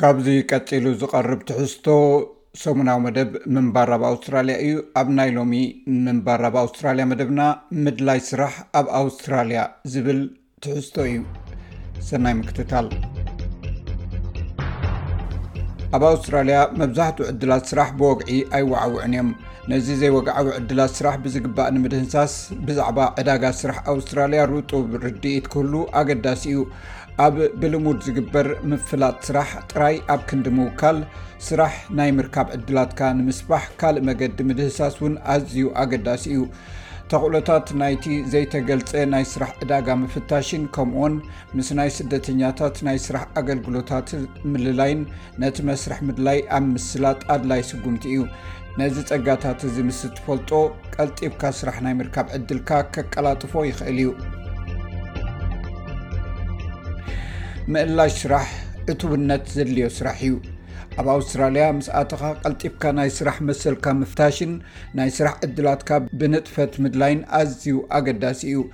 ካብዚ ቀፂሉ ዝቐርብ ትሕዝቶ ሰሙናዊ መደብ ምንባር ኣብ ኣውስትራሊያ እዩ። ኣብ ናይ ሎሚ ምንባር ኣብ ኣውስትራሊያ መደብና ምድላይ ስራሕ ኣብ ኣውስትራሊያ ዝብል ትሕዝቶ እዩ። ሰናይ ምክትታል ኣብ ኣውስትራሊያ መብዛሕትኡ ዕድላት ስራሕ ብወግዒ ኣይወዓውዑን እዮም። ነዚ ዘይወግዓዊ ዕድላት ስራሕ ብዝግባእ ንምድህንሳስ ብዛዕባ ዕዳጋ ስራሕ ኣውስትራልያ ርጡብ ርድኢት ክህሉ ኣገዳሲ እዩ ኣብ ብልሙድ ዝግበር ምፍላጥ ስራሕ ጥራይ ኣብ ክንዲ ምውካል ስራሕ ናይ ምርካብ ዕድላትካ ንምስፋሕ ካልእ መገዲ ምድህሳስ እውን ኣዝዩ ኣገዳሲ እዩ ተኽእሎታት ናይቲ ዘይተገልፀ ናይ ስራሕ ዕዳጋ ምፍታሽን ከምኡውን ምስ ናይ ስደተኛታት ናይ ስራሕ ኣገልግሎታት ምልላይን ነቲ መስርሕ ምድላይ ኣብ ምስላጥ ኣድላይ ስጉምቲ እዩ ነዚ ጸጋታት እዚ ምስ እትፈልጦ ቀልጢብካ ስራሕ ናይ ምርካብ ዕድልካ ከቀላጥፎ ይኽእል እዩ ምእላሽ ስራሕ እትውነት ዘድልዮ ስራሕ እዩ ኣብ ኣውስትራልያ ምስ ኣተኻ ቀልጢፍካ ናይ ስራሕ መሰልካ ምፍታሽን ናይ ስራሕ ዕድላትካ ብንጥፈት ምድላይን ኣዝዩ ኣገዳሲ እዩ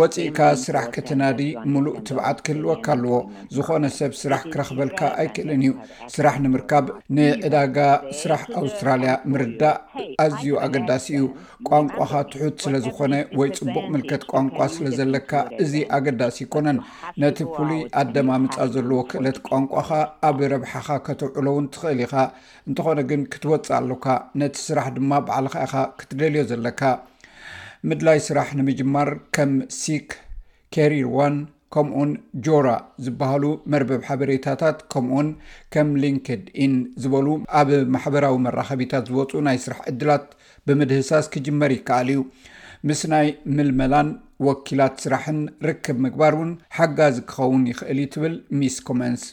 ወፂእካ ስራሕ ክትናዲ ሙሉእ ትብዓት ክህልወካ ኣለዎ። ዝኾነ ሰብ ስራሕ ክረኽበልካ ኣይክእልን እዩ። ስራሕ ንምርካብ ንዕዳጋ ስራሕ ኣውስትራሊያ ምርዳእ ኣዝዩ ኣገዳሲ እዩ። ቋንቋኻ ትሑት ስለዝኾነ ወይ ፅቡቕ ምልከት ቋንቋ ስለዘለካ እዚ ኣገዳሲ ኣይኮነን። ነቲ ፍሉይ ኣደማምፃ ዘለዎ ክእለት ቋንቋኻ ኣብ ረብሓኻ ከተውዕሎ እውን ትኽእል ኢኻ። እንተኾነ ግን ክትወፅእ ኣሎካ። ነቲ ስራሕ ድማ ባዕልኻ ኢኻ ክትደልዮ ዘለካ። ምድላይ ስራሕ ንምጅማር ከም ሲክ፣ ኬሪር ዋን ከምኡውን ጆራ ዝበሃሉ መርበብ ሓበሬታታት ከምኡውን ከም ሊንክድ ኢን ዝበሉ ኣብ ማሕበራዊ መራኸቢታት ዝወፁ ናይ ስራሕ ዕድላት ብምድህሳስ ክጅመር ይከኣል እዩ ምስ ናይ ምልመላን ወኪላት ስራሕን ርክብ ምግባር እውን ሓጋዚ ክኸውን ይኽእል እዩ ትብል ሚስ ኮመንስ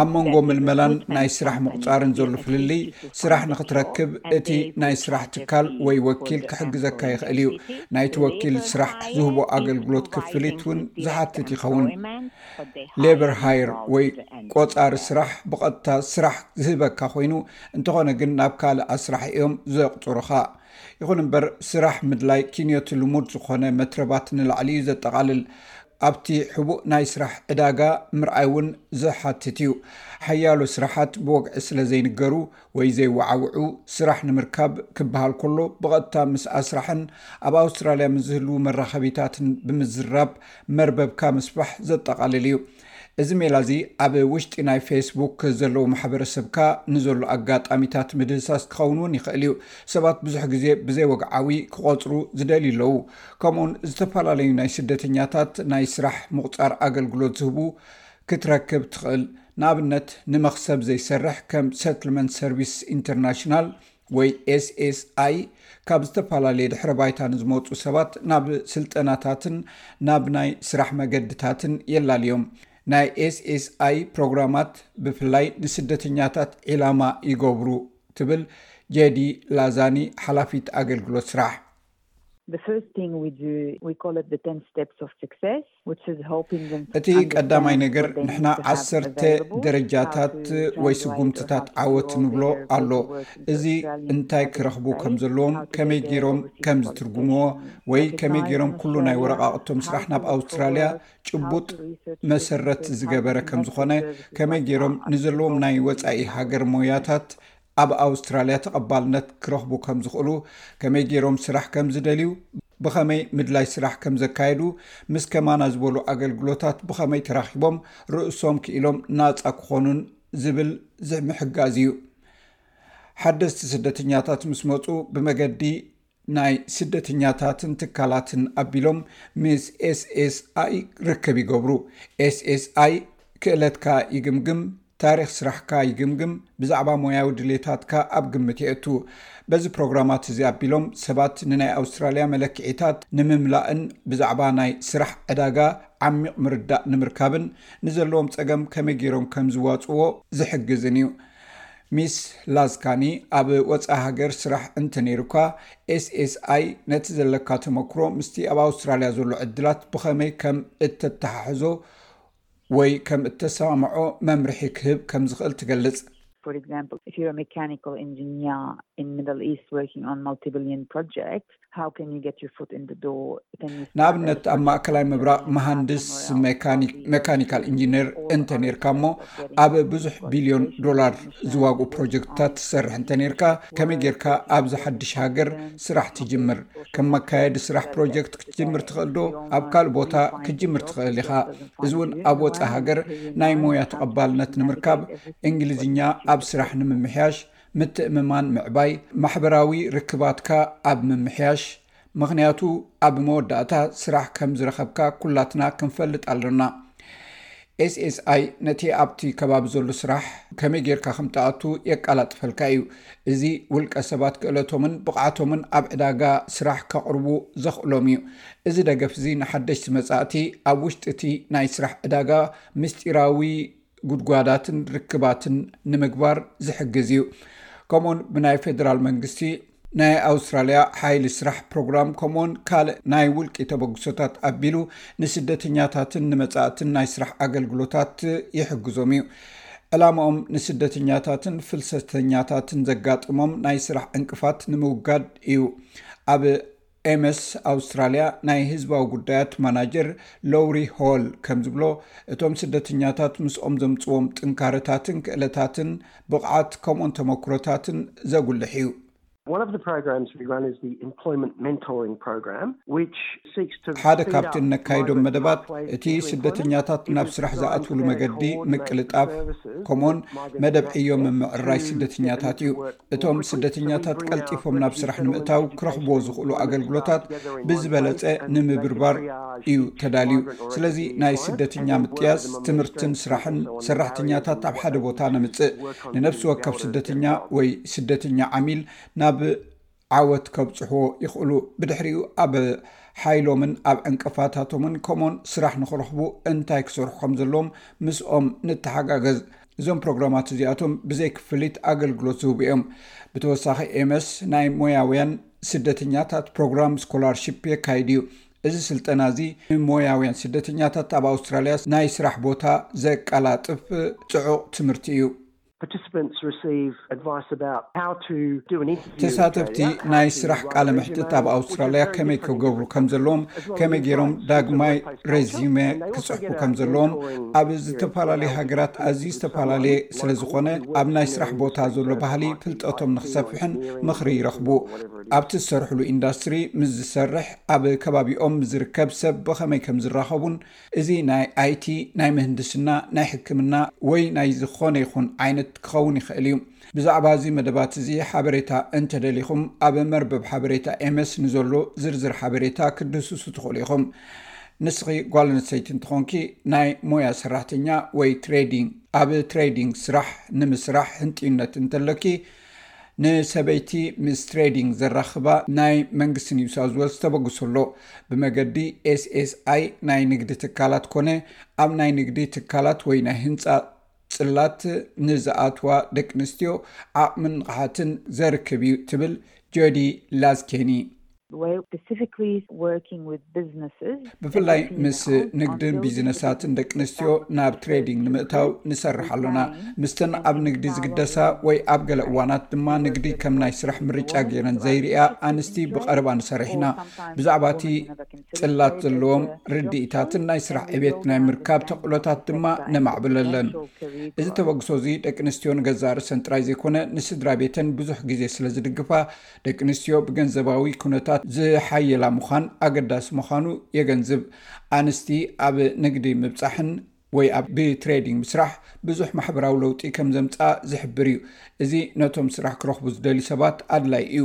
ኣብ መንጎ ምልመላን ናይ ስራሕ ምቁፃርን ዘሎ ፍልልይ ስራሕ ንክትረክብ እቲ ናይ ስራሕ ትካል ወይ ወኪል ክሕግዘካ ይኽእል እዩ ናይቲ ወኪል ስራሕ ዝህቦ ኣገልግሎት ክፍሊት ውን ዝሓትት ይኸውን ሌበር ሃይር ወይ ቆፃሪ ስራሕ ብቐጥታ ስራሕ ዝህበካ ኮይኑ እንተኾነ ግን ናብ ካልእ ኣስራሕ እዮም ዘቁፅሩኻ ይኹን እምበር ስራሕ ምድላይ ኪንዮ'ቲ ልሙድ ዝኾነ መትረባት ንላዕሊ እዩ ዘጠቓልል። ኣብቲ ሕቡእ ናይ ስራሕ ዕዳጋ ምርኣይ እውን ዝሓትት እዩ። ሓያሎ ስራሓት ብወግዒ ስለ ዘይንገሩ ወይ ዘይወዓውዑ፣ ስራሕ ንምርካብ ክበሃል ከሎ ብቐጥታ ምስ ኣስራሕን ኣብ ኣውስትራልያ ምስ ዝህልዉ መራኸቢታትን ብምዝራብ መርበብካ ምስፋሕ ዘጠቓልል እዩ። እዚ ሜላ እዚ ኣብ ውሽጢ ናይ ፌስቡክ ዘለዉ ማሕበረሰብካ ንዘሎ ኣጋጣሚታት ምድህሳስ ክኸውን እውን ይኽእል እዩ። ሰባት ብዙሕ ግዜ ብዘይ ወግዓዊ ክቖፅሩ ዝደልዩ ኣለዉ። ከምኡውን ዝተፈላለዩ ናይ ስደተኛታት ናይ ስራሕ ምቑፃር ኣገልግሎት ዝህቡ ክትረክብ ትኽእል። ንኣብነት ንመኽሰብ ዘይሰርሕ ከም ሰትልመንት ሰርቪስ ኢንተርናሽናል፣ ወይ SSI ካብ ዝተፈላለየ ድሕረ ባይታ ንዝመፁ ሰባት ናብ ስልጠናታትን ናብ ናይ ስራሕ መገድታትን የላልዮም። ናይ SSI ፕሮግራማት ብፍላይ ንስደተኛታት ዒላማ ይገብሩ ትብል ጀዲ ላዛኒ ሓላፊት ኣገልግሎት ስራሕ። እቲ ቀዳማይ ነገር ንሕና ዓሰርተ ደረጃታት ወይ ስጉምትታት ዓወት ንብሎ ኣሎ እዚ እንታይ ክረኽቡ ከም ዘለዎም ከመይ ገይሮም ከም ዝትርጉምዎ ወይ ከመይ ገይሮም ኩሉ ናይ ወረቃቅቶም ስራሕ ናብ ኣውስትራልያ ጭቡጥ መሰረት ዝገበረ ከም ዝኾነ ከመይ ገይሮም ንዘለዎም ናይ ወፃኢ ሃገር ሞያታት ኣብ ኣውስትራልያ ተቐባልነት ክረኽቡ ከም ዝኽእሉ፣ ከመይ ገይሮም ስራሕ ከም ዝደልዩ፣ ብኸመይ ምድላይ ስራሕ ከም ዘካየዱ፣ ምስ ከማና ዝበሉ ኣገልግሎታት ብኸመይ ተራኺቦም ርእሶም ክኢሎም ናጻ ክኾኑን ዝብል ዝምሕጋዝ እዩ። ሓደስቲ ስደተኛታት ምስ መጹ ብመገዲ ናይ ስደተኛታትን ትካላትን ኣቢሎም ምስ SSI ርክብ ይገብሩ። SSI ክእለትካ ይግምግም፣ ታሪኽ ስራሕካ ይግምግም፣ ብዛዕባ ሞያዊ ድሌታትካ ኣብ ግምት የእቱ። በዚ ፕሮግራማት እዚ ኣቢሎም ሰባት ንናይ ኣውስትራልያ መለክዒታት ንምምላእን ብዛዕባ ናይ ስራሕ ዕዳጋ ዓሚቕ ምርዳእ ንምርካብን ንዘለዎም ጸገም ከመይ ገይሮም ከም ዝዋጽእዎ ዝሕግዝን እዩ። ሚስ ላዝካኒ ኣብ ወጻኢ ሃገር ስራሕ እንተነይሩካ፣ SSI ነቲ ዘለካ ተመክሮ ምስቲ ኣብ ኣውስትራልያ ዘሎ ዕድላት ብኸመይ ከም እተተሓሕዞ ወይ ከም እተሰማምዖ መምርሒ ክህብ ከም ዝኽእል ትገልጽ። ንኣብነት ኣብ ማእከላይ ምብራቅ መሃንድስ ሜካኒካል እንጂነር እንተ ኔርካ እሞ ኣብ ብዙሕ ቢልዮን ዶላር ዝዋግኡ ፕሮጀክትታት ትሰርሕ እንተ ኔርካ ከመይ ጌርካ ኣብዚ ሓድሽ ሃገር ስራሕ ትጅምር ከም መካየዲ ስራሕ ፕሮጀክት ክትጅምር ትኽእል ዶ ኣብ ካልእ ቦታ ክትጅምር ትኽእል ኢኻ እዚ እውን ኣብ ወፃኢ ሃገር ናይ ሞያ ተቐባልነት ንምርካብ እንግሊዝኛ ኣብ ስራሕ ንምምሕያሽ ምትእምማን ምዕባይ፣ ማሕበራዊ ርክባትካ ኣብ ምምሕያሽ፣ ምኽንያቱ ኣብ መወዳእታ ስራሕ ከም ዝረኸብካ ኩላትና ክንፈልጥ ኣሎና። SSI ነቲ ኣብቲ ከባቢ ዘሎ ስራሕ ከመይ ጌርካ ከም ትኣቱ የቃላጥፈልካ እዩ። እዚ ውልቀሰባት ክእለቶምን ብቕዓቶምን ኣብ ዕዳጋ ስራሕ ከቕርቡ ዘኽእሎም እዩ። እዚ ደገፍ እዚ ንሓደሽቲ መጻእቲ ኣብ ውሽጢ እቲ ናይ ስራሕ ዕዳጋ ምስጢራዊ ጉድጓዳትን ርክባትን ንምግባር ዝሕግዝ እዩ ከምኡውን ብናይ ፌደራል መንግስቲ ናይ ኣውስትራልያ ሓይሊ ስራሕ ፕሮግራም ከምኡውን ካልእ ናይ ውልቂ ተበግሶታት ኣቢሉ ንስደተኛታትን ንመፃእትን ናይ ስራሕ ኣገልግሎታት ይሕግዞም እዩ ዕላማኦም ንስደተኛታትን ፍልሰተኛታትን ዘጋጥሞም ናይ ስራሕ ዕንቅፋት ንምውጋድ እዩ ኣብ ኤመስ ኣውስትራልያ ናይ ህዝባዊ ጉዳያት ማናጀር ሎውሪ ሆል ከምዝብሎ እቶም ስደተኛታት ምስኦም ዘምፅዎም ጥንካረታትን ክእለታትን ብቕዓት ከምኡን ተመክሮታትን ዘጉልሕ እዩ። ሓደ ካብቲ እነካይዶም መደባት እቲ ስደተኛታት ናብ ስራሕ ዝኣትውሉ መገዲ ምቅልጣፍ ከምኡን መደብ ዕዮ ምምዕርራይ ስደተኛታት እዩ። እቶም ስደተኛታት ቀልጢፎም ናብ ስራሕ ንምእታው ክረኽብዎ ዝኽእሉ ኣገልግሎታት ብዝበለፀ ንምብርባር እዩ ተዳልዩ። ስለዚ ናይ ስደተኛ ምጥያስ፣ ትምህርትን ስራሕን ሰራሕተኛታት ኣብ ሓደ ቦታ ነምፅእ። ንነፍሲ ወከፍ ስደተኛ ወይ ስደተኛ ዓሚል ናብ ዓወት ከብፅሑዎ ይኽእሉ፣ ብድሕሪኡ ኣብ ሓይሎምን ኣብ ዕንቅፋታቶምን ከምኡውን ስራሕ ንኽረኽቡ እንታይ ክሰርሑ ከም ዘለዎም ምስኦም ንተሓጋገዝ። እዞም ፕሮግራማት እዚኣቶም ብዘይ ክፍሊት ኣገልግሎት ዝህቡ እዮም ብተወሳኺ ኤመስ ናይ ሞያውያን ስደተኛታት ፕሮግራም ስኮላርሽፕ የካይድ እዩ እዚ ስልጠና እዚ ንሞያውያን ስደተኛታት ኣብ ኣውስትራልያ ናይ ስራሕ ቦታ ዘቀላጥፍ ፅዑቕ ትምህርቲ እዩ ተሳተፍቲ ናይ ስራሕ ቃለ መሕትት ኣብ ኣውስትራልያ ከመይ ክገብሩ ከም ዘለዎም ከመይ ገይሮም ዳግማይ ረዚመ ክፅሕፉ ከም ዘለዎም ኣብ ዝተፈላለዩ ሃገራት ኣዝዩ ዝተፈላለየ ስለ ዝኾነ ኣብ ናይ ስራሕ ቦታ ዘሎ ባህሊ ፍልጠቶም ንክሰፍሕን ምኽሪ ይረኽቡ ኣብቲ ዝሰርሕሉ ኢንዳስትሪ ምስ ዝሰርሕ ኣብ ከባቢኦም ዝርከብ ሰብ ብኸመይ ከም ዝራኸቡን እዚ ናይ ኣይቲ ናይ ምህንድስና ናይ ሕክምና ወይ ናይ ዝኾነ ይኹን ዓይነት ክኸውን ይኽእል እዩ ብዛዕባ እዚ መደባት እዚ ሓበሬታ እንተ ደሊኹም ኣብ መርበብ ሓበሬታ ኤምስ ንዘሎ ዝርዝር ሓበሬታ ክትድህስሱ ትኽእሉ ኢኹም። ንስኺ ጓል ኣንስተይቲ እንትኾንኪ ናይ ሞያ ሰራሕተኛ ወይ ትሬዲንግ ኣብ ትሬዲንግ ስራሕ ንምስራሕ ህንጥዩነት እንተለኪ ንሰበይቲ ምስ ትሬዲንግ ዘራኽባ ናይ መንግስቲ ኒው ሳውዝ ዌልስ ተበግሶ ኣሎ። ብመገዲ SSI ናይ ንግዲ ትካላት ኮነ ኣብ ናይ ንግዲ ትካላት ወይ ናይ ህንጻ ጽላት ንዝኣትዋ ደቂ ኣንስትዮ ዓቕምን ንቕሓትን ዘርክብ እዩ ትብል ጆዲ ላዝኬኒ። ብፍላይ ምስ ንግድን ቢዝነሳትን ደቂ ኣንስትዮ ናብ ትሬዲንግ ንምእታው ንሰርሕ ኣሎና። ምስተን ኣብ ንግዲ ዝግደሳ ወይ ኣብ ገለ እዋናት ድማ ንግዲ ከም ናይ ስራሕ ምርጫ ገይረን ዘይርእያ ኣንስቲ ብቐረባ ንሰርሕ ኢና። ብዛዕባ እቲ ጽላት ዘለዎም ርድኢታትን ናይ ስራሕ ዕቤት ናይ ምርካብ ተኽእሎታት ድማ ነማዕብለለን እዚ ተበግሶ እዚ ደቂ ኣንስትዮ ንገዛእ ርእሰን ጥራይ ዘይኮነ ንስድራ ቤተን ብዙሕ ግዜ ስለ ዝድግፋ ደቂ ኣንስትዮ ብገንዘባዊ ኩነታት ዝሓየላ ምዃን ኣገዳሲ ምዃኑ የገንዝብ ኣንስቲ ኣብ ንግዲ ምብፃሕን ወይ ኣብ ብትሬዲንግ ምስራሕ ብዙሕ ማሕበራዊ ለውጢ ከም ዘምጽኣ ዝሕብር እዩ። እዚ ነቶም ስራሕ ክረኽቡ ዝደልዩ ሰባት ኣድላዪ እዩ።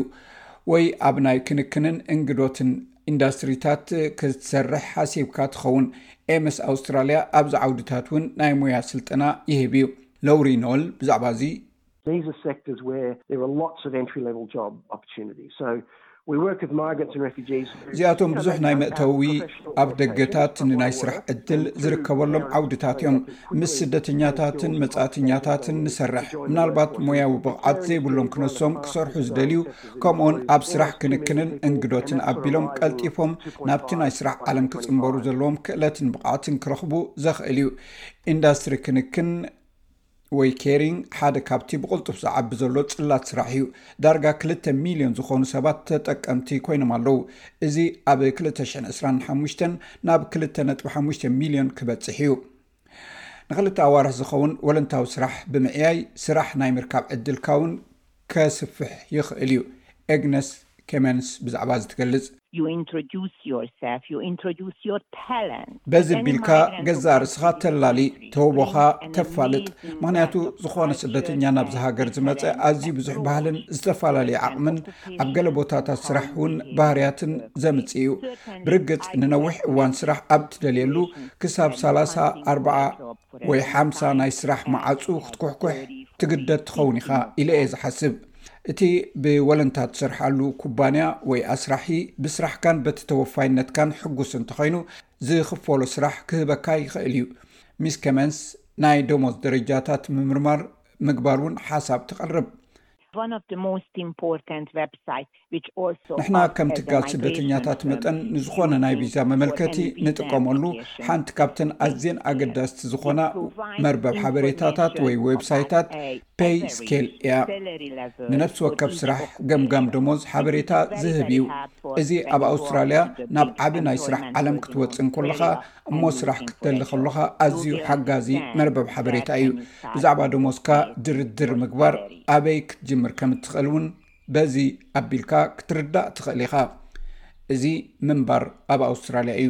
ወይ ኣብ ናይ ክንክንን እንግዶትን ኢንዳስትሪታት ክትሰርሕ ሓሲብካ ትኸውን። ኤመስ ኣውስትራልያ ኣብዚ ዓውድታት እውን ናይ ሞያ ስልጠና ይህብ እዩ። ለውሪ ኖል ብዛዕባ እዚ እዚኣቶም ብዙሕ ናይ መእተዊ ኣብ ደገታት ንናይ ስራሕ ዕድል ዝርከበሎም ዓውድታት እዮም ምስ ስደተኛታትን መፃእተኛታትን ንሰርሕ ምናልባት ሞያዊ ብቕዓት ዘይብሎም ክነሶም ክሰርሑ ዝደልዩ ከምኡውን ኣብ ስራሕ ክንክንን እንግዶትን ኣቢሎም ቀልጢፎም ናብቲ ናይ ስራሕ ዓለም ክፅምበሩ ዘለዎም ክእለትን ብቕዓትን ክረኽቡ ዘኽእል እዩ ኢንዳስትሪ ክንክን ወይ ኬሪንግ ሓደ ካብቲ ብቕልጡፍ ዝዓቢ ዘሎ ጽላት ስራሕ እዩ። ዳርጋ ክልተ ሚልዮን ዝኾኑ ሰባት ተጠቀምቲ ኮይኖም ኣለዉ፣ እዚ ኣብ ክልተ ሽሕን ዕስራን ሓሙሽተን ናብ ክልተ ነጥቢ ሓሙሽተ ሚልዮን ክበጽሕ እዩ። ንኽልተ ኣዋርሕ ዝኸውን ወለንታዊ ስራሕ ብምዕያይ ስራሕ ናይ ምርካብ ዕድልካ'ውን ከስፍሕ ይኽእል እዩ። ኤግነስ ኬመንስ ብዛዕባ እዚ ትገልጽ። You introduce yourself, you introduce your talent. በዚ ኣቢልካ ገዛእ ርእስኻ ተላሊ፣ ተውቦኻ ተፋልጥ፣ ምኽንያቱ ዝኾነ ስደተኛ ናብዚ ሃገር ዝመጸ ኣዝዩ ብዙሕ ባህልን ዝተፈላለየ ዓቕምን ኣብ ገለ ቦታታት ስራሕ እውን ባህርያትን ዘምጽእ እዩ። ብርግጽ ንነዊሕ እዋን ስራሕ ኣብ እትደልየሉ ክሳብ ሰላሳ ኣርባዓ። ወይ ሓምሳ ናይ ስራሕ መዓጹ ክትኩሕኩሕ ትግደድ ትኸውን ኢኻ ኢለ እየ ዝሓስብ። እቲ ብወለንታ ትሰርሓሉ ኩባንያ ወይ ኣስራሒ ብስራሕካን በቲ ተወፋይነትካን ሕጉስ እንተኾይኑ ዝኽፈሎ ስራሕ ክህበካ ይኽእል እዩ። ሚስ ከመንስ ናይ ደሞዝ ደረጃታት ምምርማር ምግባር እውን ሓሳብ ተቕርብ። ንሕና ከም ትካል ስደተኛታት መጠን ንዝኾነ ናይ ቪዛ መመልከቲ ንጥቀመሉ ሓንቲ ካብተን ኣዝየን ኣገዳስቲ ዝኾና መርበብ ሓበሬታታት ወይ ዌብሳይታት ፔይ ስኬል እያ ንነፍሲ ወከፍ ስራሕ ገምጋም ደሞዝ ሓበሬታ ዝህብ እዩ እዚ ኣብ ኣውስትራልያ ናብ ዓብ ናይ ስራሕ ዓለም ክትወፅእ እንኮለኻ እሞ ስራሕ ክትደሊ ከሎኻ ኣዝዩ ሓጋዚ መርበብ ሓበሬታ እዩ። ብዛዕባ ደሞዝካ ድርድር ምግባር፣ ኣበይ ክትጅምር ከም እትኽእል እውን በዚ ኣቢልካ ክትርዳእ ትኽእል ኢኻ። እዚ ምንባር ኣብ ኣውስትራልያ እዩ።